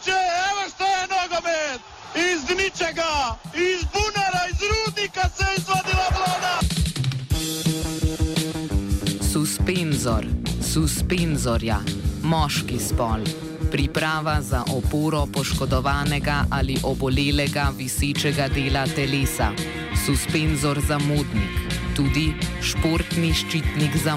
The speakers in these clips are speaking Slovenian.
moguće, evo što je nogomet! Iz ničega, iz bunara, iz rudnika se izvadila vlada! Suspenzor, suspenzorja, moški spol. Priprava za oporo poškodovanega ali obolelega visečega dela telesa. Suspenzor za modnik, tudi športni ščitnik za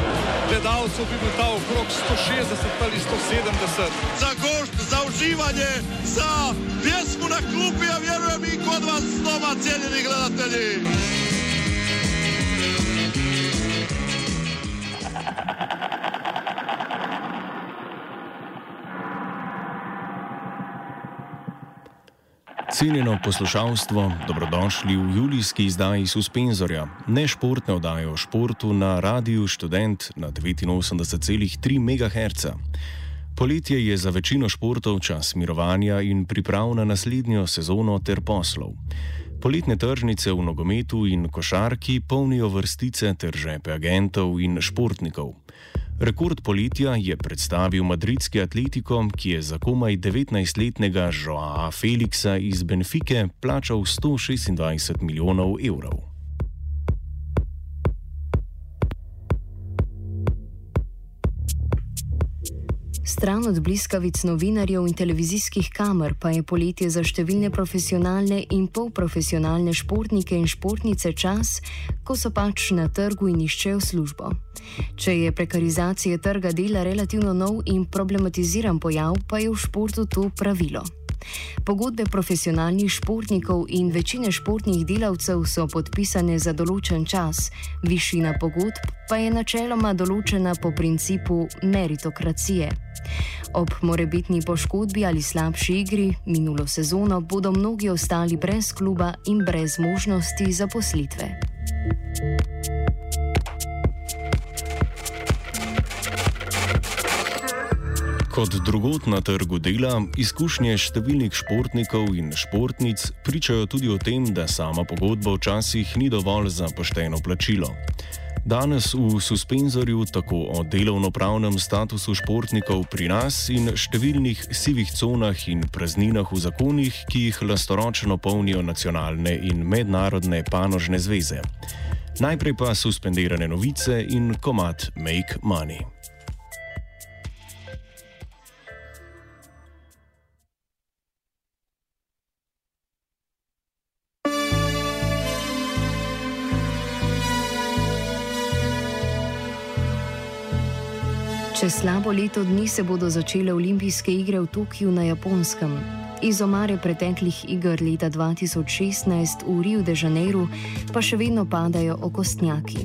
gledalcev, bi bil ta okrog 160 ali 170. Za gošt, za uživanje, za pjesmu na klupi, a vjerujem i kod vas doma, cijenjeni gledatelji! Cenjeno poslušalstvo, dobrodošli v julijski izdaji Suspenzorja, ne športne oddaje o športu na Radiu Student na 89,3 MHz. Poletje je za večino športov čas mirovanja in priprav na naslednjo sezono ter poslov. Poletne tržnice v nogometu in košarki polnijo vrstice ter žepe agentov in športnikov. Rekord poletja je predstavil madridski atletikom, ki je za komaj 19-letnega Joaa Felixa iz Benfike plačal 126 milijonov evrov. Stran od bliskavic novinarjev in televizijskih kamer pa je poletje za številne profesionalne in polprofesionalne športnike in športnice čas, ko so pač na trgu in iščejo službo. Če je prekarizacija trga dela relativno nov in problematiziran pojav, pa je v športu to pravilo. Pogodbe profesionalnih športnikov in večine športnih delavcev so podpisane za določen čas, višina pogodb pa je načeloma določena po principu meritokracije. Ob morebitni poškodbi ali slabši igri minulo sezono bodo mnogi ostali brez kluba in brez možnosti zaposlitve. Kot drugot na trgu dela, izkušnje številnih športnikov in športnic pričajo tudi o tem, da sama pogodba včasih ni dovolj za pošteno plačilo. Danes v suspenzorju tako o delovno-pravnem statusu športnikov pri nas in številnih sivih conah in prazninah v zakonih, ki jih lastoročno polnijo nacionalne in mednarodne panožne zveze. Najprej pa suspendirane novice in komat Make Money. Čez slabo leto dni se bodo začele olimpijske igre v Tokiu na Japonskem. Iz omare preteklih iger leta 2016 v Rio de Janeiro pa še vedno padajo okostnjaki.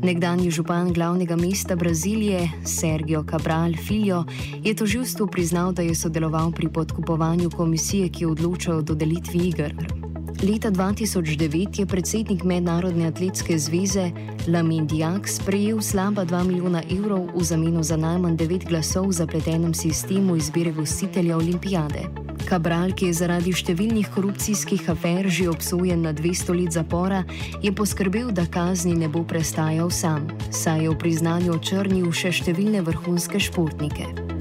Nekdanji župan glavnega mesta Brazilije, Sergio Cabral Filho, je toživstvu priznal, da je sodeloval pri podkupovanju komisije, ki odloča o dodelitvi iger. Leta 2009 je predsednik Mednarodne atletske zveze Lamin Diak sprejel slaba 2 milijona evrov v zameno za najmanj 9 glasov v zapletenem sistemu izbire gostitelja olimpijade. Kabral, ki je zaradi številnih korupcijskih afer že obsojen na 200 let zapora, je poskrbel, da kazni ne bo prestajal sam, saj je v priznanju očrnil še številne vrhunske športnike.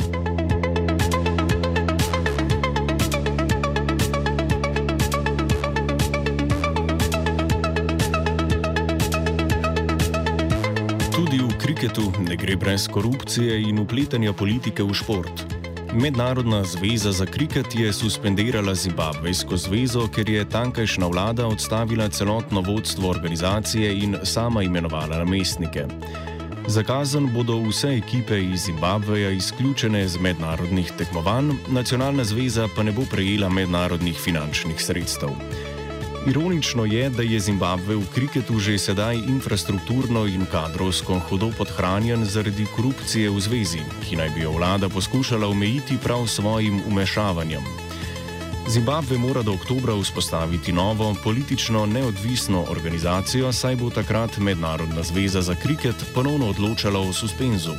Kriketu ne gre brez korupcije in upletanja politike v šport. Mednarodna zveza za kriket je suspendirala Zimbabvejsko zvezo, ker je tankajšnja vlada odstavila celotno vodstvo organizacije in sama imenovala namestnike. Zakazan bodo vse ekipe iz Zimbabveja izključene z mednarodnih tekmovanj, nacionalna zveza pa ne bo prejela mednarodnih finančnih sredstev. Ironično je, da je Zimbabve v kriketu že sedaj infrastrukturno in kadrovsko hudo podhranjen zaradi korupcije v zvezi, ki naj bi jo vlada poskušala omejiti prav svojim umešavanjem. Zimbabve mora do oktobra vzpostaviti novo, politično neodvisno organizacijo, saj bo takrat Mednarodna zveza za kriket ponovno odločala o suspenzu.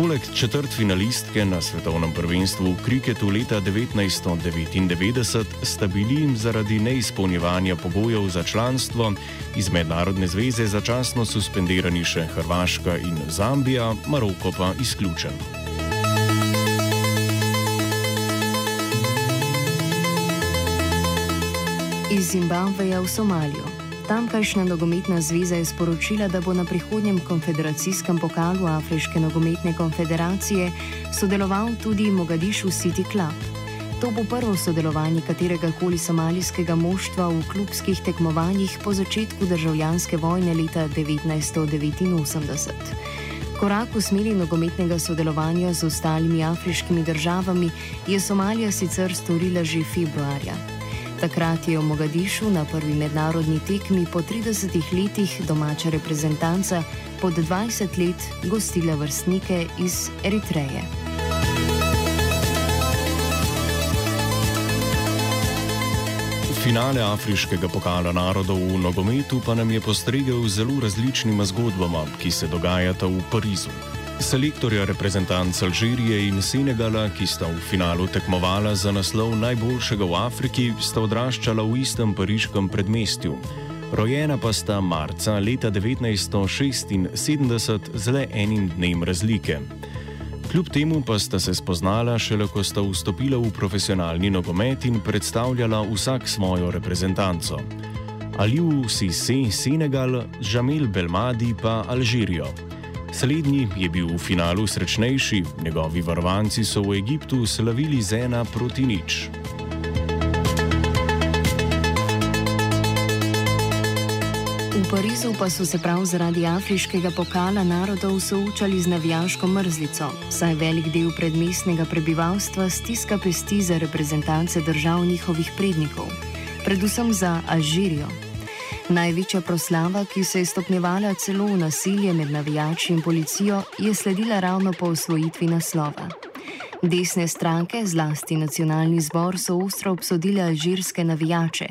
Poleg četrt finalistke na svetovnem prvenstvu v kriketu leta 1999 sta bili zaradi neizpolnjevanja pogojev za članstvo iz Mednarodne zveze začasno suspendirani še Hrvaška in Zambija, Maroko pa izključen. Iz Zimbabveja v Somalijo. Tamkajšnja nogometna zveza je sporočila, da bo na prihodnjem konfederacijskem pokalu Afriške nogometne konfederacije sodeloval tudi Mogadišu City Club. To bo prvo sodelovanje katerega koli somalijskega moštva v klubskih tekmovanjih po začetku državljanske vojne leta 1989. Korak v smeri nogometnega sodelovanja z ostalimi afriškimi državami je Somalija sicer storila že februarja. Takrat je v Mogadišu na prvi mednarodni tekmi po 30 letih domača reprezentanca pod 20 let gostila vrstnike iz Eritreje. Finale afriškega pokala narodov v nogometu pa nam je postregel zelo različnima zgodbama, ki se dogajata v Parizu. Selektorja reprezentanc Alžirije in Senegala, ki sta v finalu tekmovala za naslov najboljšega v Afriki, sta odraščala v istem pariškem predmestju. Rojena pa sta marca leta 1976 z le enim dnem razlike. Kljub temu pa sta se spoznala šele, ko sta vstopila v profesionalni nogomet in predstavljala vsak svojo reprezentanco. Aliu Sisi Senegal, Jamil Belmadi pa Alžirijo. Slednji je bil v finalu srečnejši, njegovi varovanci so v Egiptu slavili z ena proti nič. V Parizu pa so se prav zaradi afriškega pokala narodov soočali z navijaško mrzlico, saj velik del predmestnega prebivalstva stiska pesti za reprezentance držav njihovih prednikov, predvsem za Alžirijo. Največja proslava, ki se je stopnjevala celo v nasilje med navijači in policijo, je sledila ravno po osvojitvi naslova. Desne stranke, zlasti nacionalni zbor, so ostro obsodile alžirske navijače.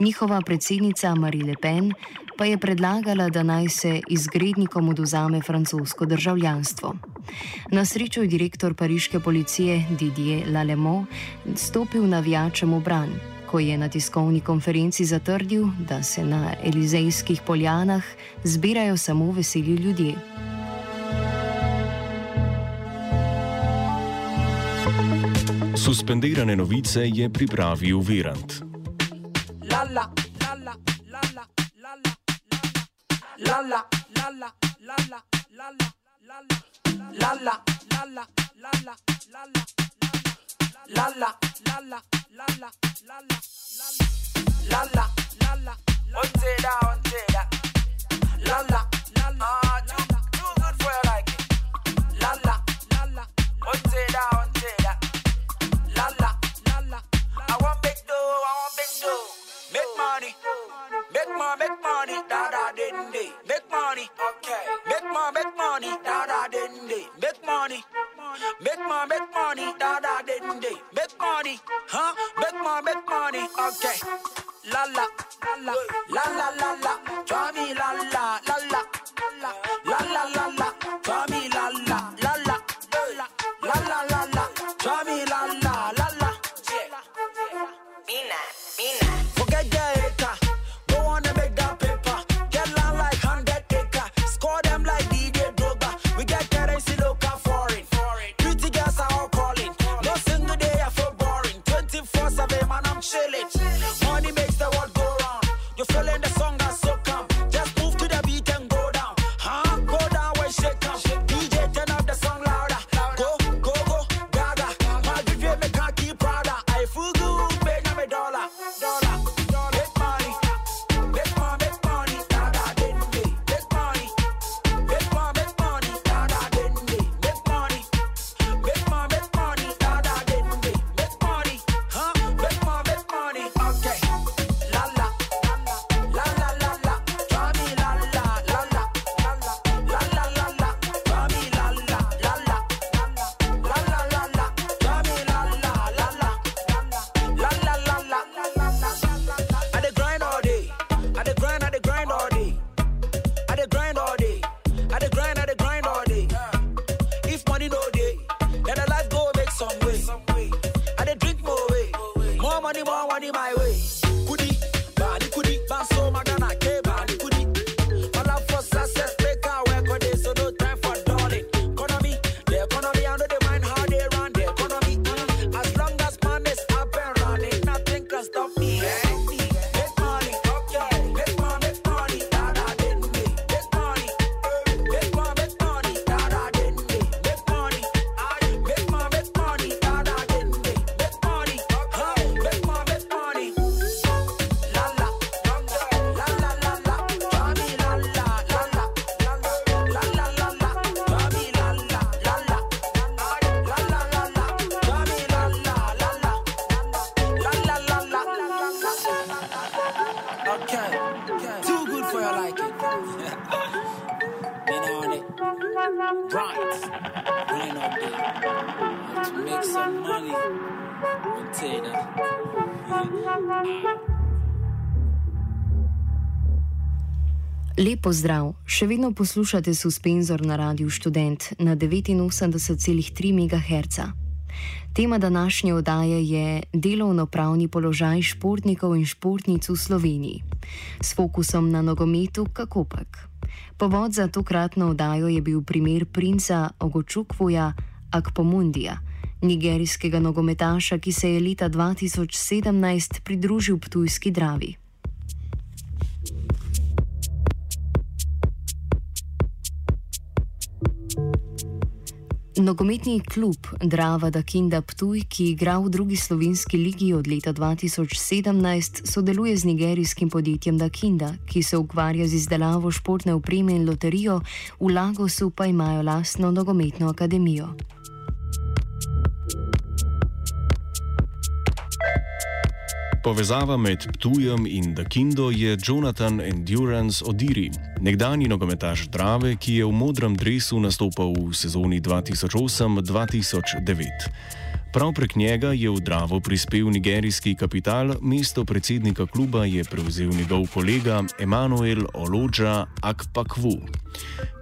Njihova predsednica Marie Le Pen pa je predlagala, da naj se izgrednikom oduzame francosko državljanstvo. Na srečo je direktor pariške policije Didier Lalemo stopil navijačem v bran ko je na tiskovni konferenci zatrdil, da se na Elizejskih poljanah zbirajo samo veseli ljudje. Suspendirane novice je pripravil Virant. La la la la la la la la la la la la until that La la la la Ah, too, too good for you like it La la la la until that La la la la I want big dough, I want big dough Make money Make more, make money Da da din day Make money Okay Make more, make money Da da day Make money Make money, da da din day. Make money, huh? Make more, make money, okay. La la, la la, la la la la. Lepo zdrav, še vedno poslušate suspenzor na Radiu Student na 89,3 MHz. Tema današnje oddaje je delovno-pravni položaj športnikov in športnic v Sloveniji, s fokusom na nogometu Kakopek. Povod za tokratno oddajo je bil primer princa Ogočukvoja Akpomundija, nigerijskega nogometaša, ki se je leta 2017 pridružil Ptujski Dravi. Nogometni klub Drava Dakinda Ptuj, ki igra v drugi slovenski ligi od leta 2017, sodeluje z nigerijskim podjetjem Dakinda, ki se ukvarja z izdelavo športne opreme in loterijo, v Lagosu pa imajo lastno nogometno akademijo. Povezava med Ptujem in Dakindo je Jonathan Endurance Odiri, nekdani nogometaš Drave, ki je v modrem dresu nastopal v sezoni 2008-2009. Prav prek njega je v Dravo prispel nigerijski kapital, mesto predsednika kluba je prevzel njegov kolega Emanuel Olođa Akpakvu.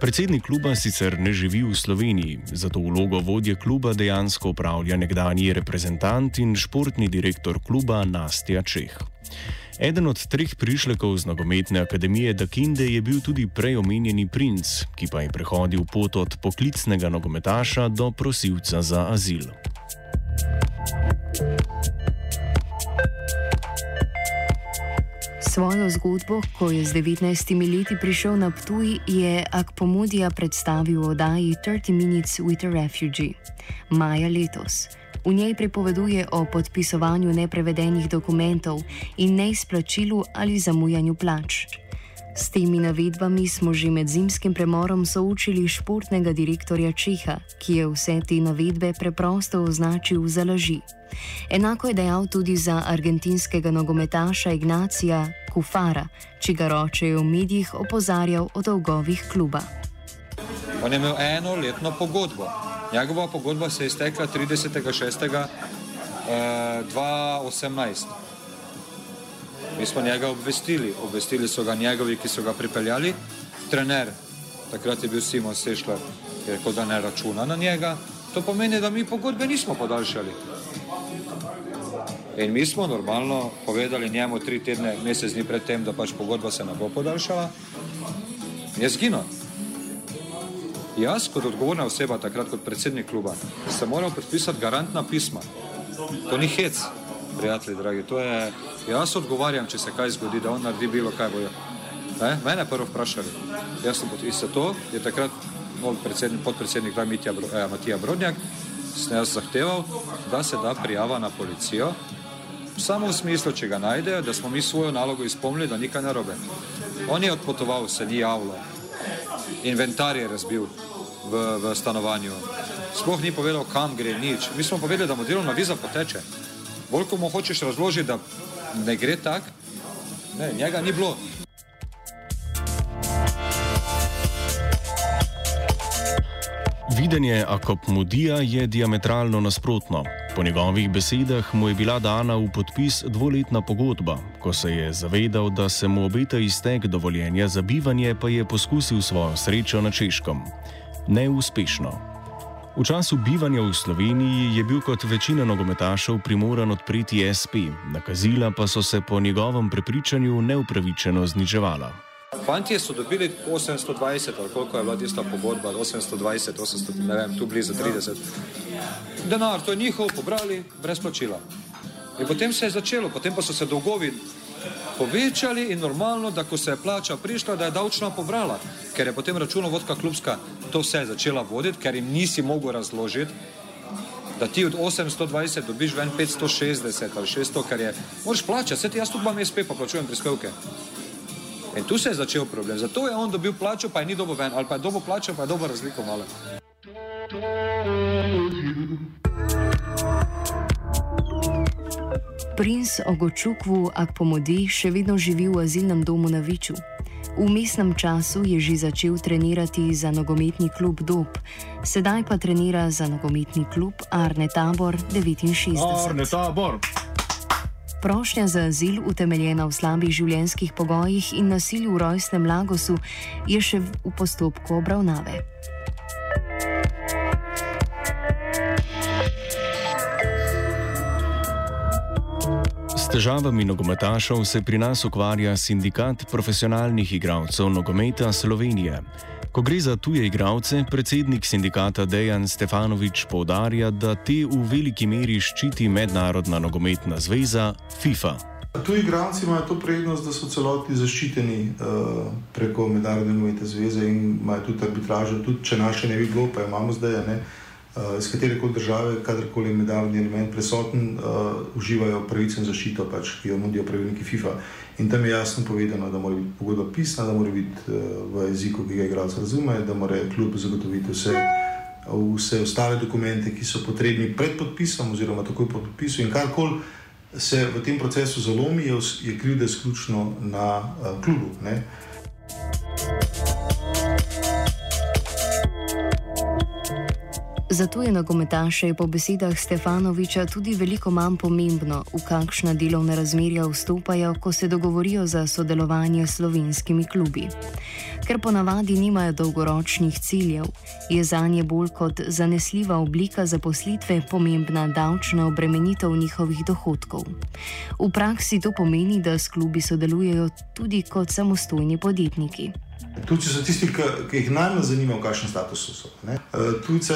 Predsednik kluba sicer ne živi v Sloveniji, zato vlogo vodje kluba dejansko upravlja nekdani reprezentant in športni direktor kluba Nastja Čeh. Eden od treh prišlekov z nogometne akademije Dakinde je bil tudi prej omenjeni princ, ki pa je prehodil pot od poklicnega nogometaša do prosilca za azil. Svojo zgodbo, ko je z 19 leti prišel na Ptuj, je Akpomodija predstavil v oddaji 30 Minutes with a Refugee maja letos. V njej prepoveduje o podpisovanju neprevedenih dokumentov in neizplačilu ali zamujanju plač. S temi navedbami smo že med zimskim premorom soočili športnega direktorja Čeha, ki je vse te navedbe preprosto označil za laži. Enako je dejal tudi za argentinskega nogometaša Ignacija Kufara, čigar oče je v medijih opozarjal o dolgovih kluba. On je imel eno letno pogodbo. Njegova pogodba se je iztekla 30.6.2018. Mi smo njega obvestili, obvestili so ga njegovi, ki so ga pripeljali, trener, takrat je bil Simon Sešler, je rekel, da ne računa na njega. To pomeni, da mi pogodbe nismo podaljšali. In mi smo normalno povedali njemu tri tedne, mesec dni predtem, da pač pogodba se ne bo podaljšala. Je zginil. Jaz, kot odgovorna oseba, takrat kot predsednik kluba, sem moral podpisati garantna pisma. To ni hec, prijatelji, dragi. To je, jaz odgovarjam, če se kaj zgodi, da on naredi bilo kaj bojo. Ne? Mene prvo vprašali. Jaz sem podpisal to, je takrat podpredsednik vlade Mitja, eh, Matija Brodnjak, sem jaz zahteval, da se da prijava na policijo, samo v smislu, če ga najdejo, da smo mi svojo nalogo izpolnili, da nikaj narobe. On je odpotoval, se ni javljal, inventar je razbil v, v stanovanju, sploh ni povedal, kam gre, nič. Mi smo povedali, da mu delovna viza poteče bolj ko mu hočeš razložiti, da ne gre tako, ne, njega ni bilo. Videnje Akopmodija je diametralno nasprotno. Po njegovih besedah mu je bila dana v podpis dvoletna pogodba, ko se je zavedal, da se mu obeta iztek dovoljenja za bivanje, pa je poskusil svojo srečo na češkem. Neuspešno. V času bivanja v Sloveniji je bil kot večina nogometašev primoran odpreti SP, nakazila pa so se po njegovem prepričanju neupravičeno zniževala. Fantje so dobili 820, ali koliko je bila tista pogodba, 820, 800, ne vem, tu blizu 30. Denar, to je njihov, pobrali brez plačila. In potem se je začelo, potem pa so se dolgovi povečali in normalno, da ko se je plača prišla, da je davčna pobrala, ker je potem računovodka klubska to vse začela voditi, ker jim nisi mogel razložiti, da ti od 820 dobiš ven 560 ali 600, ker je, moraš plačati, se ti jaz tudi imam SP, pa plačujem prispevke. In tu se je začel problem. Zato je on dobil plačo, pa je ni dobo ven, ali pa je dobo plačo, pa je dobo razliko malo. Princ Ogočukvu Akpomodi še vedno živi v azilnem domu na Viču. V mestnem času je že začel trenirati za nogometni klub Dob, sedaj pa trenira za nogometni klub Arne Tabor 69. Arne Tabor! Prošnja za azil, utemeljena v slabih življenjskih pogojih in nasilju v rojstnem Lagosu, je še v postopku obravnave. S težavami nogometašov se pri nas ukvarja sindikat profesionalnih igralcev nogometa Slovenije. Ko gre za tuje igralce, predsednik sindikata Dejan Stefanovič povdarja, da te v veliki meri ščiti Mednarodna nogometna zveza FIFA. Tuji igralci imajo to prednost, da so celoti zaščiteni uh, preko Mednarodne nogometne zveze in imajo tudi arbitražo, tudi če naše ne bi bilo, pa imamo zdaj. Ne? uh, iz katere koli države, kadarkoli je mednarodni element prisoten, uh, uživajo pravico in zaščito, pač, ki jo nudijo pravilniki FIFA. In tam je jasno povedano, da mora biti pogodba pisna, da mora biti uh, v jeziku, ki ga igralec razume, da mora kljub zagotoviti vse, vse ostale dokumente, ki so potrebni pred podpisom oziroma takoj po podpisu in karkoli. Se v tem procesu zalomi, je, je krivda izključno na uh, klubu. Ne? Zato je nogometaše po besedah Stefanoviča tudi veliko manj pomembno, v kakšna delovna razmerja vstopajo, ko se dogovorijo za sodelovanje s slovenskimi klubi. Ker ponavadi nimajo dolgoročnih ciljev, je za nje bolj kot zanesljiva oblika zaposlitve pomembna davčna obremenitev njihovih dohodkov. V praksi to pomeni, da s klubi sodelujejo tudi kot samostojni podjetniki. Tujci so tisti, ki, ki jih najmanj zanima, v kakšnem statusu so. Ne? E, tujce,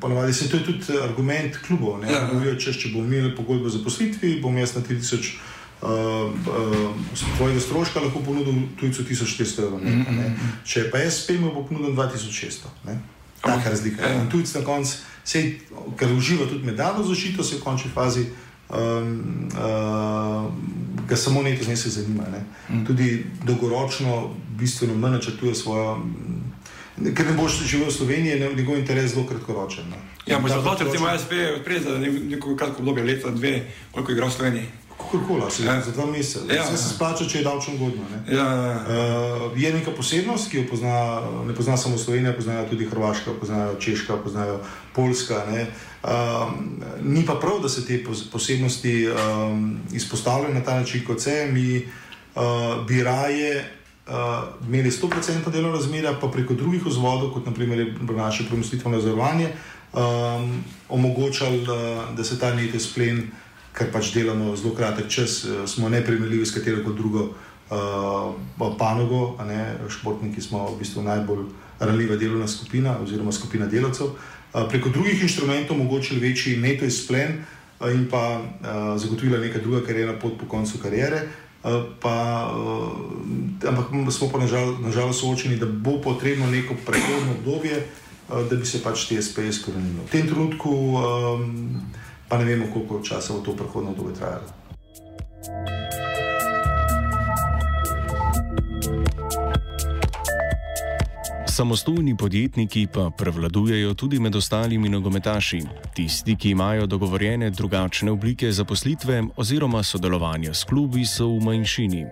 ponovadi se to je tudi argument klubov. Ja. Govorijo, če, če bomo imeli pogodbo za poslitvi, bom jaz na 3000 uh, uh, svojega stroška lahko ponudil tujcu 1400 evrov. Mm -hmm. Če pa jaz spem, bo ponudil 2600. Taka razlika. Ja. In tujci na koncu, ker uživa tudi medalno zaščito, se v končni fazi. Um, uh, ga samo nekaj znesek zanima. Ne? Mm. Tudi dolgoročno, bistveno manj načrtuje svojo. Ker ne boš živel v Sloveniji, je njegov interes zelo kratkoročen. Ne? Ja, možno zato, ker ima SP prej za neko kratko obdobje, leta, dve, koliko je igral v Sloveniji. Kakorkoli, ja. za dva meseca. Ja, se splača, če je davčno godno. Ne? Ja, ja, ja. Uh, je neka posebnost, ki jo pozna, ne pozna samo Slovenija, poznajo tudi Hrvaška, poznajo Češka, poznajo Poljska. Ne? Um, ni pa prav, da se te posebnosti um, izpostavljajo na ta način, kot se mi uh, bi raje uh, imeli 100% delovno razmerje, pa preko drugih vzvodov, kot naprimer naše premustitveno zavarovanje, um, omogočali, uh, da se ta nekaj splen, ker pač delamo zelo kratek čas, uh, smo neprimerljivi s katero koli drugo uh, panogo, športniki smo v bistvu najbolj ranljiva delovna skupina oziroma skupina delavcev. Uh, preko drugih inštrumentov omogočili večji neto izplen in pa zagotovila neka druga karjerna pot po koncu karijere. Pa, ampak smo pa nažalost soočeni, da bo potrebno neko prehodno obdobje, da bi se pač te SP izkorenili. V tem trenutku pa ne vemo, koliko časa bo to prehodno obdobje trajalo. Samostojni podjetniki pa prevladujejo tudi med ostalimi nogometaši, tisti, ki imajo dogovorjene drugačne oblike zaposlitve oziroma sodelovanja s klubi, so v manjšini.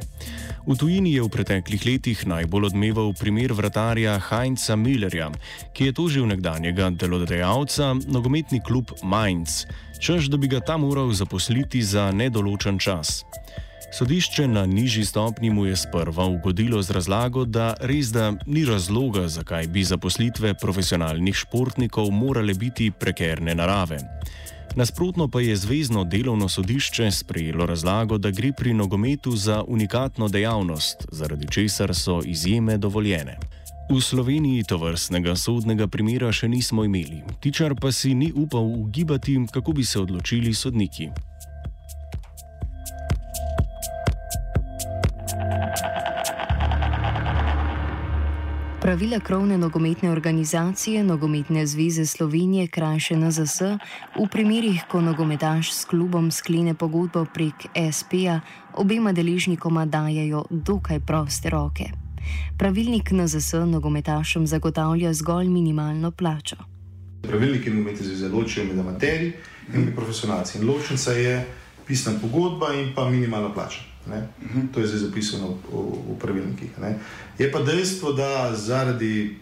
V tujini je v preteklih letih najbolj odmeval primer vratarja Heinza Millerja, ki je tožil nekdanjega delodajalca, nogometni klub Mainz, čež da bi ga tam moral zaposliti za nedoločen čas. Sodišče na nižji stopnji mu je sprva ugodilo z razlago, da res da ni razloga, zakaj bi zaposlitve profesionalnih športnikov morale biti prekerne narave. Nasprotno pa je Zvezdno delovno sodišče sprejelo razlago, da gre pri nogometu za unikatno dejavnost, zaradi česar so izjeme dovoljene. V Sloveniji to vrstnega sodnega primera še nismo imeli, tičar pa si ni upal ugibati, kako bi se odločili sodniki. Pravila krovne nogometne organizacije Nogometne zveze Slovenije, krajše NZS, v primerih, ko nogometaš s klubom sklene pogodbo prek SP-ja, obema deležnikoma dajajo dokaj proste roke. Pravilnik NZS nogometašem zagotavlja zgolj minimalno plačo. Pravilniki nogometne zveze ločijo med amaterji in profesionalci. In ločnica je pisna pogodba in pa minimalna plača. Uh -huh. To je zdaj zapisano v, v, v pravilnikih. Ne. Je pa dejstvo, da zaradi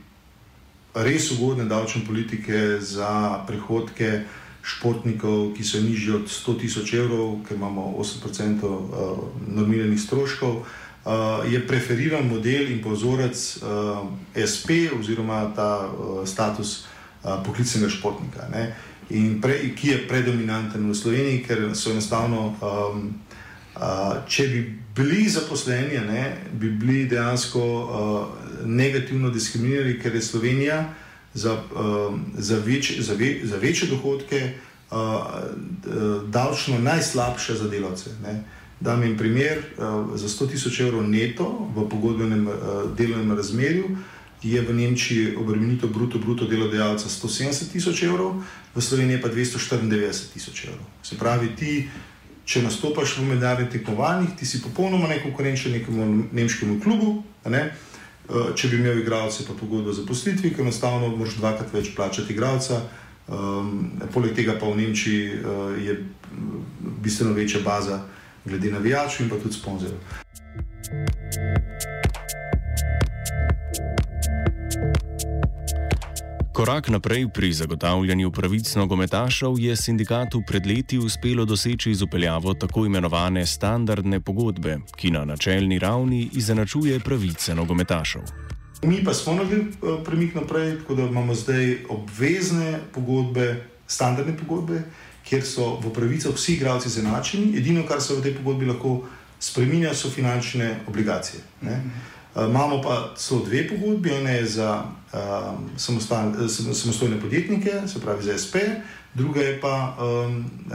res ugodne davčne politike za prihodke športnikov, ki so nižji od 100 tisoč evrov, ker imamo 8% uh, normiranih stroškov, uh, je preferiran model in pozorec uh, SP oziroma ta uh, status uh, poklicnega športnika. Ne pre, ki je predominanten v Sloveniji, ker so enostavno, um, uh, če bi bili zaposleni, ne, bi bili dejansko uh, negativno diskriminirani, ker je Slovenija za, uh, za, več, za, ve, za večje dohodke uh, davčno najslabša za delavce. Ne. Dam jim primer, uh, za 100 tisoč evrov neto v pogodbenem uh, delovnem razmerju je v Nemčiji obremenitev bruto, bruto delodajalca 170 tisoč evrov, v Sloveniji pa 294 tisoč evrov. Se pravi, ti, če nastopaš v mednarodnih tekmovanjih, ti si popolnoma nekonkurenčen nekemu nemškemu klubu. Ne? Eh, če bi imel igralce, pa pogodbo za poslitvi, ker enostavno moraš dvakrat več plačati igralca. Um, poleg tega pa v Nemčiji uh, je bistveno večja baza glede navijačev in pa tudi sponzorjev. Korak naprej pri zagotavljanju pravic nogometašev je sindikatu pred leti uspelo doseči z upeljavo tako imenovane standardne pogodbe, ki na načelni ravni izenačuje pravice nogometašev. Mi pa smo naredili eh, premik naprej, tako da imamo zdaj obvezne pogodbe, standardne pogodbe, kjer so v pravicah vsi igralci izenačeni. Edino, kar se v tej pogodbi lahko spremenja, so finančne obligacije. Ne? Eh, imamo pa so dve pogodbi, ena je za um, samostojne podjetnike, se pravi za SP, druga je pa um, uh,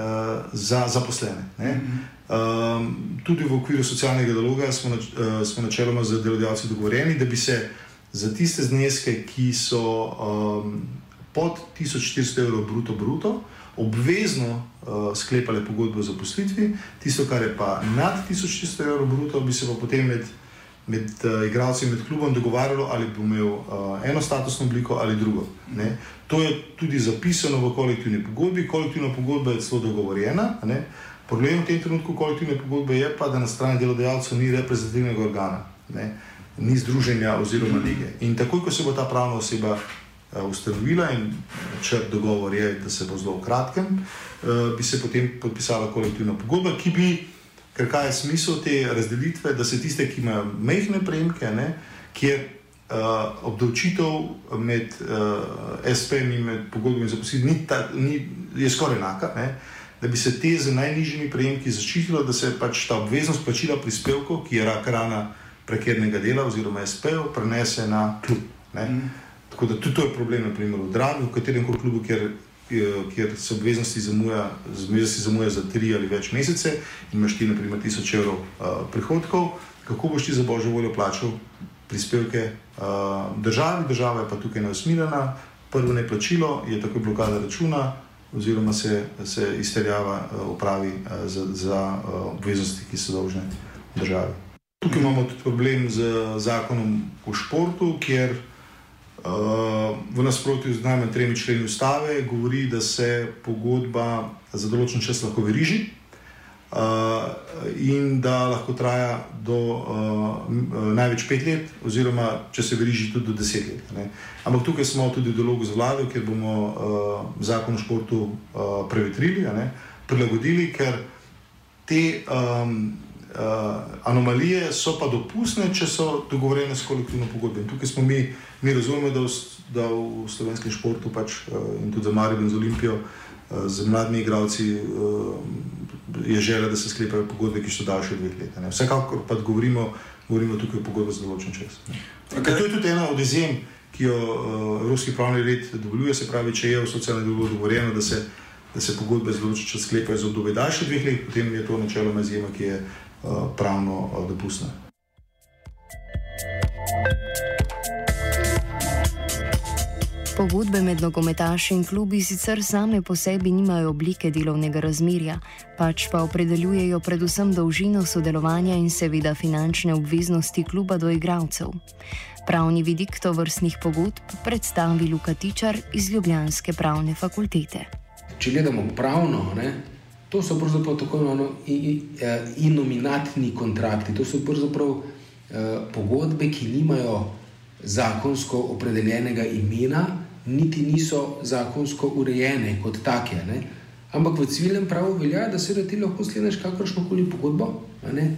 za zaposlene. Um, tudi v okviru socialnega dialoga smo, nač, uh, smo načeloma z delodajalci dogovorjeni, da bi se za tiste zneske, ki so um, pod 1400 evrov bruto bruto, obvezno uh, sklepale pogodbo o zaposlitvi, tisto, kar je pa nad 1400 evrov bruto, bi se pa potem med med uh, igralci in med klubom dogovarjalo, ali bo imel uh, eno statusno obliko ali drugo. Ne? To je tudi zapisano v kolektivni pogodbi. Kolektivna pogodba je zelo dogovorjena. Ne? Problem v tem trenutku kolektivne pogodbe je pa, da na strani delodajalcev ni reprezentativnega organa, ne? ni združenja oziroma lige. In takoj, ko se bo ta pravna oseba ustanovila in črt dogovor je, da se bo zelo v kratkem, uh, bi se potem podpisala kolektivna pogodba, ki bi Ker kaj je smisel te razdelitve, da se tiste, ki imajo mehne prejemke, ne, kjer uh, obdavčitev med uh, SP-jem in med pogodbami za posilje je skoraj enaka, ne, da bi se te z najnižjimi prejemki zaščitilo, da se pač ta obveznost plačila prispevkov, ki je rak rana prekernega dela oziroma SP-jev, prenese na klub. Mm. Tako da tudi to je problem, naprimer v Dragu, v katerem klubu, kjer kjer se obveznosti zamuja, zamuja za tri ali več mesece in imaš ti, naprimer, tisoč evrov uh, prihodkov, kako boš ti za božjo voljo plačal prispevke uh, državi, država je pa tukaj neusmiljena, prvo neplačilo je tako blokada računa, oziroma se, se izterjava uh, upravi uh, za, za uh, obveznosti, ki so dolžne državi. Tukaj imamo tudi problem z zakonom o športu, kjer v nasprotju z najmanj tremi členi ustave, govori, da se pogodba za določen čas lahko veriži uh, in da lahko traja do uh, največ pet let, oziroma če se veriži tudi do deset let. Ne. Ampak tukaj smo tudi v dialogu z vlado, ker bomo uh, zakon o športu prevetrili, prilagodili, ker te um, anomalije so pa dopustne, če so dogovorjene s kolektivno pogodbo. In tukaj smo mi, mi razumemo, da, da v slovenskem športu pač, uh, in tudi za Marijo in za Olimpijo, uh, z mladimi igravci, uh, je želja, da se sklepajo pogodbe, ki so daljše od dveh let. Ne. Vsekakor pa govorimo, govorimo tukaj o pogodbi za določen čas. Okay. To je tudi ena od izjem. Ki jo uh, Evropski pravni red dovoljuje, se pravi, če je v socialnem dialogu dogovorjeno, da se, da se pogodbe z določenim časom sklepajo za obdobje daljše od dveh let, potem je to načeloma izjema, ki je pravno eh, dopustne. Pogodbe med nogometaši in klubi sicer same po sebi nimajo oblike delovnega razmerja, pač pa opredeljujejo predvsem dolžino sodelovanja in seveda finančne obveznosti kluba do igralcev. Pravni vidik to vrstnih pogodb predstavi Luka Tičar iz Ljubljanske pravne fakultete. Če gledamo pravno, ne, To so pravzaprav tako imenovani inominatni kontrakti. To so pravzaprav uh, pogodbe, ki nimajo zakonsko opredeljenega imena, niti niso zakonsko urejene kot take. Ne? Ampak v civilnem pravu velja, da se ti lahko skleniš kakršno koli pogodbo,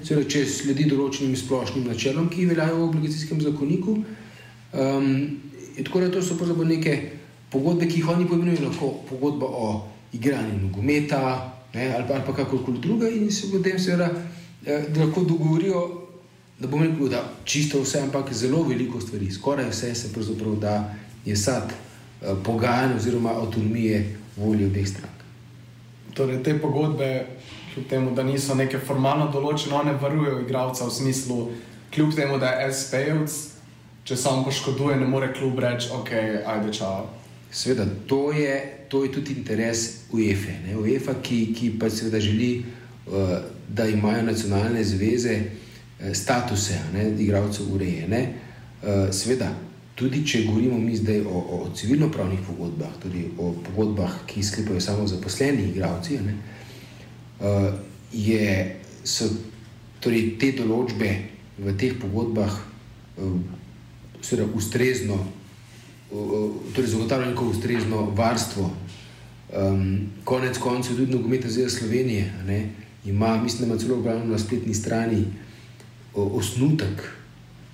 Seveda, če sledi določenim splošnim načelom, ki veljajo v obligacijskem zakoniku. Um, tako da to so pravzaprav neke pogodbe, ki jih oni pojmenujejo lahko pogodba o igranju nogometa ne, ali pa, ali pa kakorkoli druga, in se potem seveda eh, lahko dogovorijo, da bomo rekli, da čisto vse, ampak zelo veliko stvari, skoraj vse se pravzaprav da je sad eh, pogajanj oziroma avtonomije volje obeh strank. Torej, te pogodbe kljub temu, da niso neke formalno določene, one varujejo igralca v smislu, kljub temu, da je SPJ, če se vam poškoduje, ne more kljub reči, ok, ajde čau. Sveda, to je, to je tudi interes UEFA. Ne? UEFA, ki, ki pa seveda želi, uh, da imajo nacionalne zveze uh, statuse, ne, igralcev urejene. Uh, sveda, tudi če govorimo mi zdaj o, o civilno-pravnih pogodbah, tudi o pogodbah, ki sklepajo samo zaposleni igralci. Ne, uh, je, so torej, te določbe v teh pogodbah uh, ustrezno, torej zagotavljajo neko ustrezno varstvo. Um, konec koncev, tudi nogometna zveza Slovenije ne, ima, mislim, da ima celo objavljeno na spletni strani o, osnutek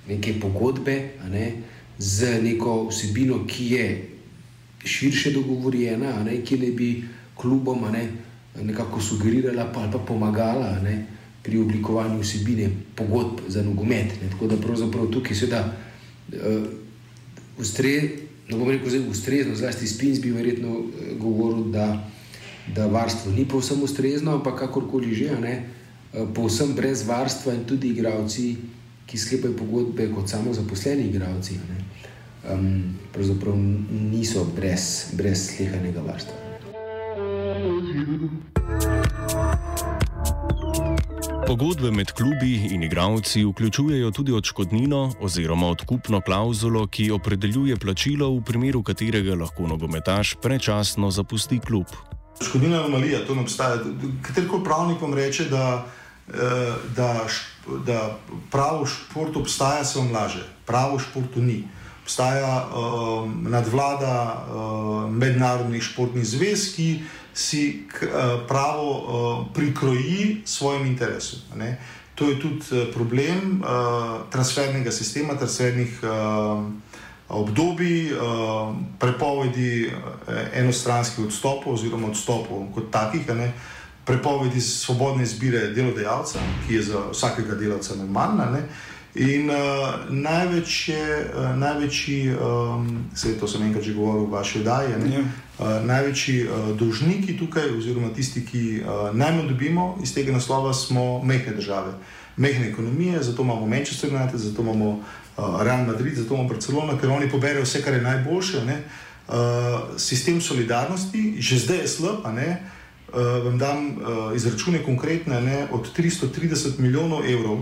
neke pogodbe ne, z neko vsebino, ki je širše dogovorjena, ne, ki ne bi klubom ne, nekako sugerirala pa, ali pa pomagala ne, pri oblikovanju vsebine pogodb za nogomet. Ne. Tako da pravzaprav tukaj seveda uh, ustre, no bom rekel, zdaj ustrezno, zlasti Spins bi verjetno uh, govoril, da, da varstvo ni povsem ustrezno, ampak kakorkoli že, ne, uh, povsem brez varstva in tudi igravci, ki sklepajo pogodbe kot samo zaposleni igravci, ne, um, pravzaprav niso brez, brez slehanega varstva. Pogodbe med klubi in igravci vključujejo tudi odškodnino oziroma odkupno klauzulo, ki opredeljuje plačilo, v primeru katerega lahko nogometaš prečasno zapusti klub. Odškodnina je anomalija, to ne obstaja. Katerikoli pravnik vam reče, da, eh, da, da pravo šport obstaja, se vam laže. Pravo športu ni. Obstaja uh, nadvlada uh, mednarodnih športnih zvez, ki si k, uh, pravo uh, prikroji svojim interesom. Ne? To je tudi uh, problem uh, transfernega sistema, transfernih uh, obdobij, uh, prepovedi enostranskih odstopov oziroma odstopov kot takih. Ne? Prepovedi svobodne izbire delodajalca, ki je za vsakega delavca normalna. In uh, največje, uh, največji, um, vse to sem enkrat že govoril v vaši oddaji, ja. uh, največji uh, dolžniki tukaj, oziroma tisti, ki uh, najmanj dobimo iz tega naslova, smo mehke države, mehke ekonomije, zato imamo Manchester United, zato imamo uh, Real Madrid, zato imamo Barcelona, ker oni poberajo vse, kar je najboljše. Uh, sistem solidarnosti, že zdaj je slab, uh, vam dam uh, izračune konkretne, ne, od 330 milijonov evrov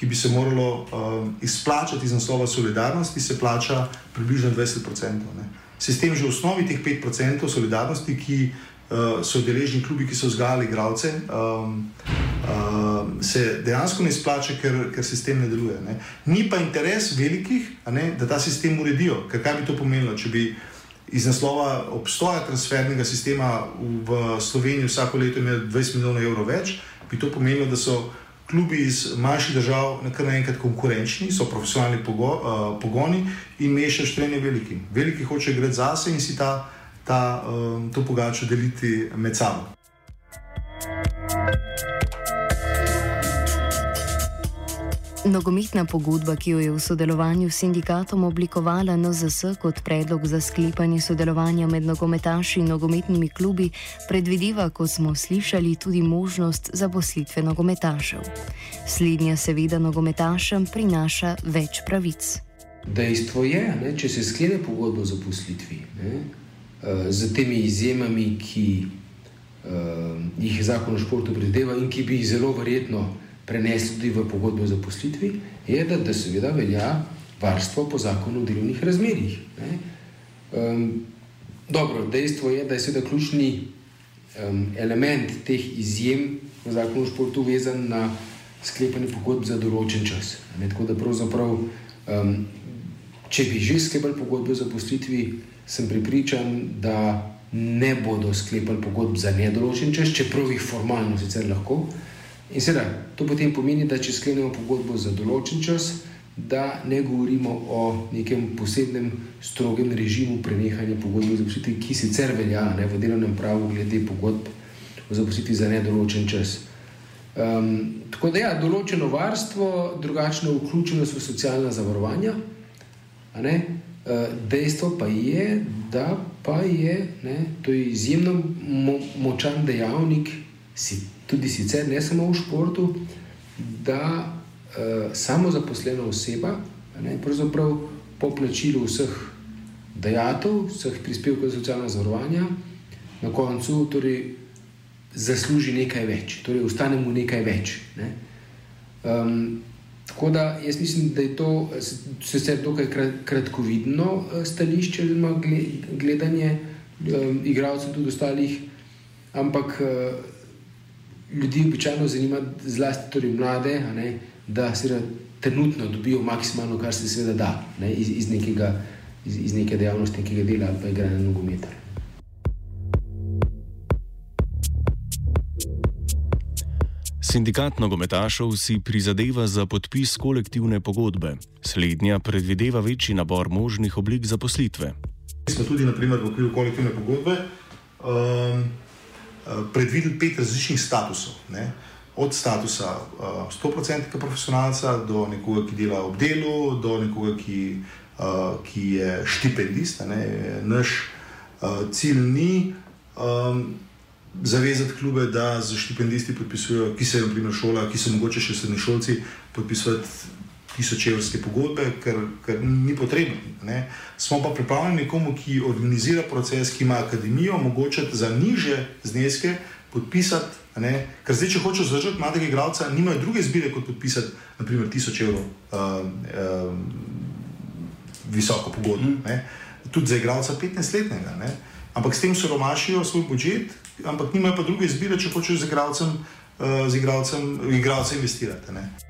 ki bi se moralo um, izplačati iz naslova solidarnosti, se plača približno 20%. Ne. Sistem že v osnovi teh 5% solidarnosti, ki uh, so deležni klubi, ki so vzgajali igralce, um, uh, se dejansko ne izplača, ker, ker sistem ne deluje. Ne. Ni pa interes velikih, ne, da ta sistem uredijo. Ker kaj bi to pomenilo, če bi iz naslova obstoja transfernega sistema v Sloveniji vsako leto imeli 20 milijonov evrov več, bi to pomenilo, da so klubi iz manjših držav kar naenkrat konkurenčni, so profesionalni pogo, uh, pogoni in mešaš trenje velikim. Veliki hoče gre zase in si ta, ta, um, to pogačo deliti med sabo. Nogometna pogodba, ki jo je v sodelovanju s sindikatom oblikovala NZS kot predlog za sklepanje sodelovanja med nogometaši in nogometnimi klubi, predvideva, kot smo slišali, tudi možnost zaposlitve nogometašev. Slednja seveda nogometašem prinaša več pravic. Dejstvo je, da če se sklene pogodbo o zaposlitvi eh, z temi izjemami, ki uh, jih zakon o športu predvideva in ki bi jih zelo verjetno prenesli tudi v pogodbo o zaposlitvi, je, da, da seveda velja varstvo po zakonu o delovnih razmerjih. Um, dobro, dejstvo je, da je seveda ključni um, element teh izjem v zakonu o športu vezan na sklepanje pogodb za določen čas. Ne, tako da pravzaprav, um, če bi že sklepali pogodbe za poslitvi, sem pripričan, da ne bodo sklepali pogodb za nedoločen čas, čeprav jih formalno sicer lahko. In seveda, to potem pomeni, da če sklenemo pogodbo za določen čas, da ne govorimo o nekem posebnem strogem režimu prenehanja pogodbe za zaposlitev, ki sicer velja ne, v delovnem pravu glede pogodb o zaposlitvi za nedoločen čas. Um, tako da, ja, določeno varstvo, drugačno vključenost v socialna zavarovanja. Uh, dejstvo pa je, da pa je ne, to je izjemno mo močan dejavnik, tudi sicer ne samo v športu, da uh, samo zaposlena oseba, ne, pravzaprav po plačilu vseh dejatev, vseh prispevkov za socialna zavarovanja, na koncu torej, zasluži nekaj več, torej ostane mu nekaj več. Ne. Um, tako da jaz mislim, da je to sicer dokaj kratkovidno eh, stališče, oziroma gledanje um, igralcev tudi ostalih, ampak uh, ljudi običajno zanima, zlasti torej mlade, ne, da se trenutno dobijo maksimalno, kar se seveda da ne, iz, iz, nekega, iz, iz neke dejavnosti, nekega dela ali pa igranja nogometa. Sindikat nogometašov si prizadeva za podpis kolektivne pogodbe. Slednja predvideva večji nabor možnih oblik zaposlitve. Mi smo tudi naprimer, v okviru kolektivne pogodbe um, predvideli pet različnih statusov. Ne? Od statusa uh, 100% profesionalca do nekoga, ki dela ob delu, do nekoga, ki, uh, ki je štipendist. Ne? Naš cilj ni. Um, zavezati klube, da z štipendisti podpisujejo, ki se jim šola, ki so mogoče še srednji šolci, podpisovati tisočevrske pogodbe, ker, ker ni potrebno. Ne. Smo pa pripravljeni nekomu, ki organizira proces, ki ima akademijo, omogočiti za niže zneske podpisati. Ne. Ker zdaj, če hočeš zdržati mladega igralca, nimajo druge izbire kot podpisati, naprimer, tisoč evrov uh, uh, visoko pogodbo. Mm. Tudi za igralca 15-letnega. Ampak s tem so romašijo svoj budžet, ampak nimajo pa druge izbire, če hočejo z igralcem, uh, z igralcem, igralcem investirati. Ne?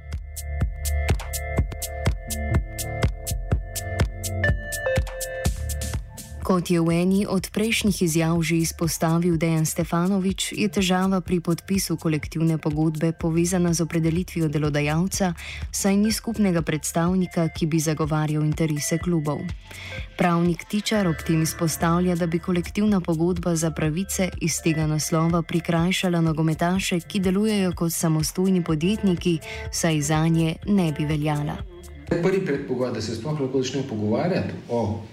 Kot je v eni od prejšnjih izjav že izpostavil Dejan Stefanovič, je težava pri podpisu kolektivne pogodbe povezana z opredelitvijo delodajalca, saj ni skupnega predstavnika, ki bi zagovarjal interese klubov. Pravnik Tičar ob tem izpostavlja, da bi kolektivna pogodba za pravice iz tega naslova prikrajšala nogometaše, ki delujejo kot samostojni podjetniki, saj za nje ne bi veljala. Prvi predpogoj, da se sploh lahko začne pogovarjati o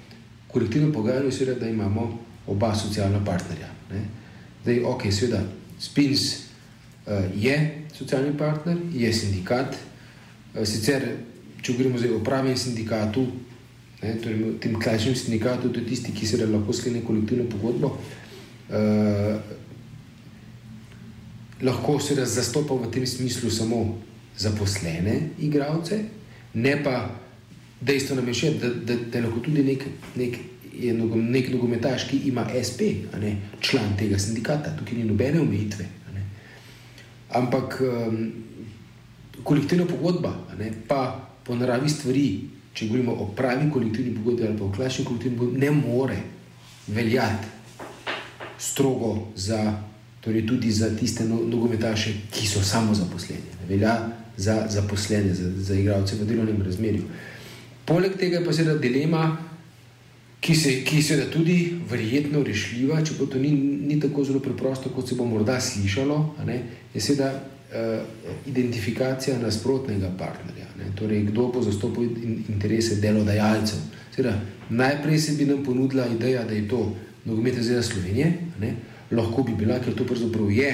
kolektivnem pogajanju je, da imamo oba socialna partnerja. Ne. Zdaj, ok, seveda, Spins uh, je socialni partner, je sindikat. Uh, sicer, če govorimo o pravem sindikatu, ne, torej tem klasičnem sindikatu, to je tisti, ki se lahko sklene kolektivno pogodbo, uh, lahko se zastopa v tem smislu samo zaposlene igralce, ne pa dejstvo nam je še, da, da, da lahko tudi nek, nek, nek nogometaš, ki ima SP, ne, član tega sindikata, tukaj ni nobene omejitve. Ampak um, kolektivna pogodba, ne, pa po naravi stvari, če govorimo o pravi kolektivni pogodbi ali pa o klasični kolektivni pogodbi, ne more veljati strogo za, torej tudi za tiste no, nogometaše, ki so samo zaposleni. Ne, velja za zaposlene, za, za igralce v delovnem razmerju. Poleg tega pa je seveda dilema, ki, se, ki je seveda tudi verjetno rešljiva, če to ni, ni tako zelo preprosto, kot se bo morda slišalo, ne, je seveda uh, identifikacija nasprotnega partnerja. Ne, torej, kdo bo zastopal interese delodajalcev. Seveda, najprej se bi nam ponudila ideja, da je to nogometna zveza Slovenije, ne, lahko bi bila, ker to pravzaprav je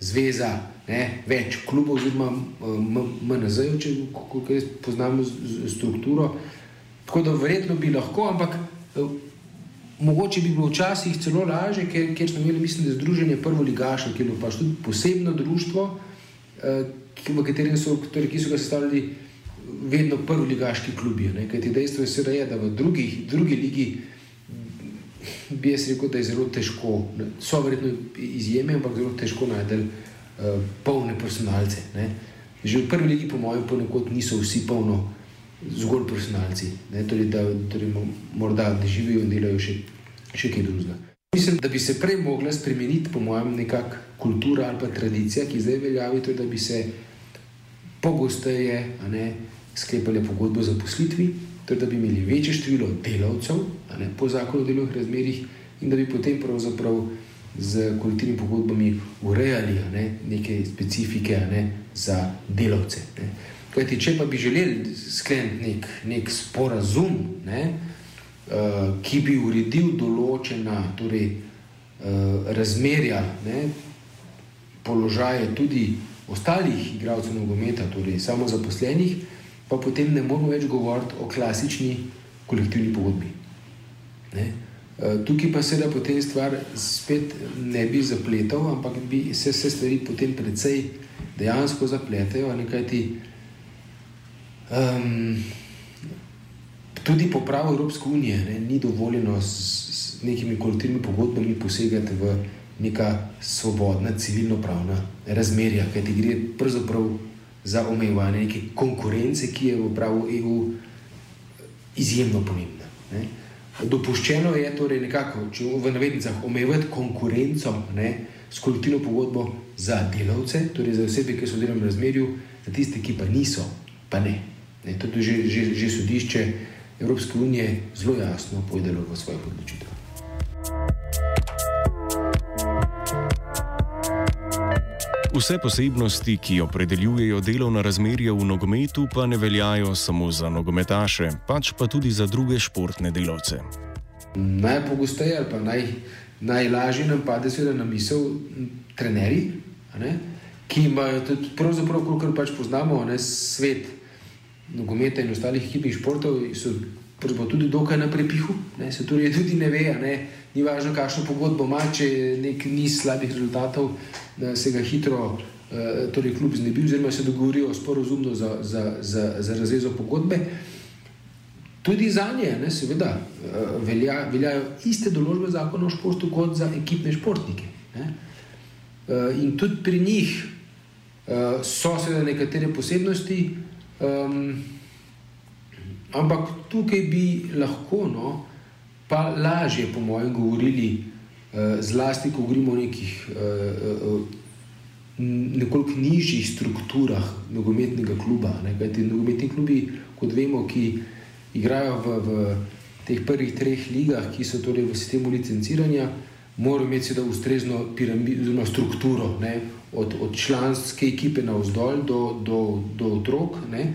zveza ne, več klubov, oziroma MNZ-jev, če jaz poznam strukturo. Tako da verjetno bi lahko, ampak eh, mogoče bi bilo včasih celo lažje, ker, ker smo imeli, mislim, da združenje prvo ligašo, ki je bilo pač tudi posebno društvo, eh, v katerem so, torej, ki so ga sestavljali vedno prvi ligaški klubi. Kajti dejstvo je, da je v drugi, drugi ligi bi jaz rekel, da je zelo težko. So verjetno izjeme, ampak zelo težko najti uh, polne personalce. Ne. Že v prvi legi, po mojem, ponekod niso vsi polno zgolj personalci, torej, da torej, morda da živijo in delajo še, še kaj drugega. Mislim, da bi se prej mogla spremeniti, po mojem, nekakšna kultura ali pa tradicija, ki zdaj veljavi, to je, da bi se pogosteje sklepali pogodbe o zaposlitvi, torej, da bi imeli večje število delavcev ne, po zakonu o delovnih razmerih in da bi potem pravzaprav z kolektivnimi pogodbami urejali ne, neke specifike ne, za delavce. Ne. Kajti, če pa bi želeli skleniti nek, nek sporazum, ne, uh, ki bi uredil določena torej, uh, razmerja, ne, položaje tudi ostalih igralcev nogometa, torej samo zaposlenih, pa potem ne moramo več govoriti o klasični kolektivni pogodbi. Ne. Tukaj pa se da potem stvar spet ne bi zapletal, ampak bi se vse stvari potem precej dejansko zapletajo, kajti um, Tudi po pravu Evropske unije ne, ni dovoljeno s, s nekimi kolektivnimi pogodbami posegati v neka svobodna, civilno-pravna razmerja, kaj ti gre pravzaprav za omejevanje neke konkurence, ki je v pravu EU izjemno pomembna. Ne. Dopuščeno je torej nekako, če v navednicah omejevati konkurenco ne, s kolektivno pogodbo za delavce, torej za osebe, ki so v delovnem razmerju, za tiste, ki pa niso, pa ne. Ne to je že, že, že sodišče. Evropske unije zelo jasno povedalo v svojih odločitvah. Vse posebnosti, ki opredeljujejo delovna razmerja v nogometu, pa ne veljajo samo za nogometaše, pač pa tudi za druge športne delavce. Najpogosteje ali pa naj, najlažje nam pade na misel trenerji, ki imajo tudi, pravzaprav, kolikor pač poznamo, ne, svet nogometa in ostalih ekipnih športov so tudi dokaj na prepihu, ne, se torej tudi ne ve, ne, ni važno, kakšno pogodbo ima, če nek niz slabih rezultatov, da se ga hitro, uh, torej kljub znebi, oziroma se dogovorijo sporozumno za, za, za, za razrezo pogodbe. Tudi za nje, ne, seveda, uh, velja, veljajo iste določbe zakona o športu kot za ekipne športnike. Ne. Uh, in tudi pri njih so seveda nekatere posebnosti, Um, ampak tukaj bi lahko, no, pa lažje, po mojem, govorili, uh, zlasti, ko govorimo o nekih uh, uh, nekoliko nižjih strukturah nogometnega kluba. Ne, kajti nogometni klubi, kot vemo, ki igrajo v, v teh prvih treh ligah, ki so torej v sistemu licenciranja, morajo imeti seveda ustrezno piramidno strukturo. Ne, od, od članske ekipe na vzdolj do, do, do otrok. Ne?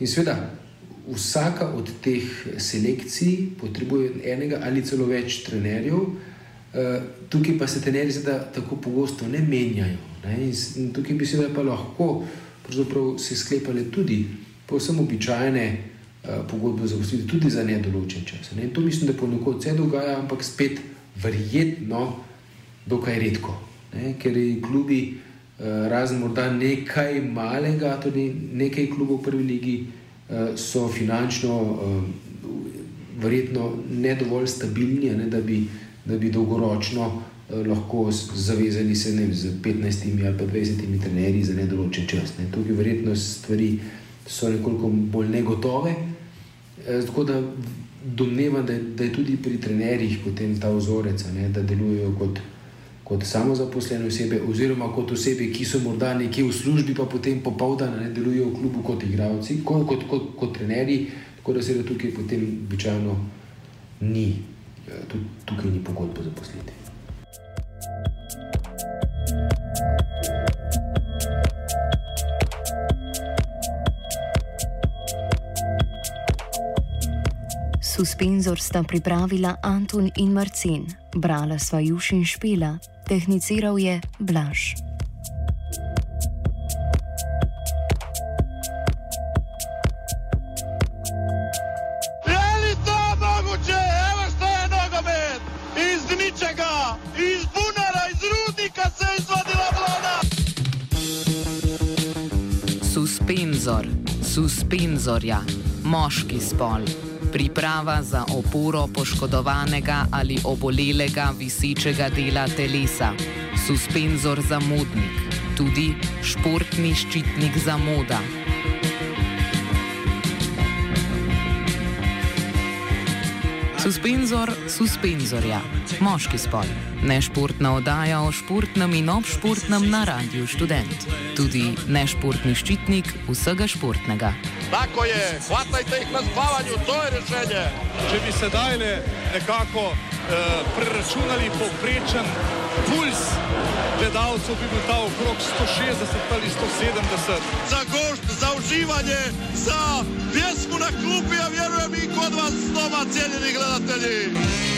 In seveda, vsaka od teh selekcij potrebuje enega ali celo več trenerjev, uh, tukaj pa se trenerji tako pogosto ne menjajo. Ne? In, in tukaj bi se lahko se sklepali tudi povsem običajne uh, pogodbe za vse, tudi za nedoločen čas. Ne? To mislim, da ponekod se dogaja, ampak spet verjetno, dokaj redko. Ne? Ker klubi. Eh, razen morda nekaj malega, tudi nekaj klubov v prvi legi, eh, so finančno eh, verjetno ne dovolj stabilni, ne, da, bi, da bi dolgoročno lahko zavezali se ne, z 15 ali pa 20 trenerji za nedoločen čas. Ne. Tukaj verjetno stvari so nekoliko bolj negotove. Tako da domnevam, da, da je tudi pri trenerjih potem ta vzorec, ne, da delujejo kot kot samozaposlene osebe, oziroma kot osebe, ki so morda nekje v službi, pa potem popoldan ne delujejo v klubu kot igravci, kot, kot, kot, kot trenerji, tako da se da tukaj potem običajno ni, eh, tudi tukaj ni pogodbo zaposliti. Suspenzor sta pripravila Anton in Marcin, brala sva Juš in Špela, tehniciral je Blaž. Suspenzor, suspenzorja, moški spol priprava za oporo poškodovanega ali obolelega visečega dela telesa, suspenzor za modnik, tudi športni ščitnik za moda. Suspenzor suspenzorja, moški spol, nešportna oddaja o športnem in obšportnem na Radiu Student, tudi nešportni ščitnik vsega športnega. Tako je, hvatajte jih na spavanju, to je rešenje. Če bi sedaj le nekako eh, preračunali povprečen puls gledalcev, bi bil ta okrog 160 ali 170. Za gošt, za uživanje, za pjesmu na klupi, a vjerujem i kod vas doma, cijenjeni gledatelji.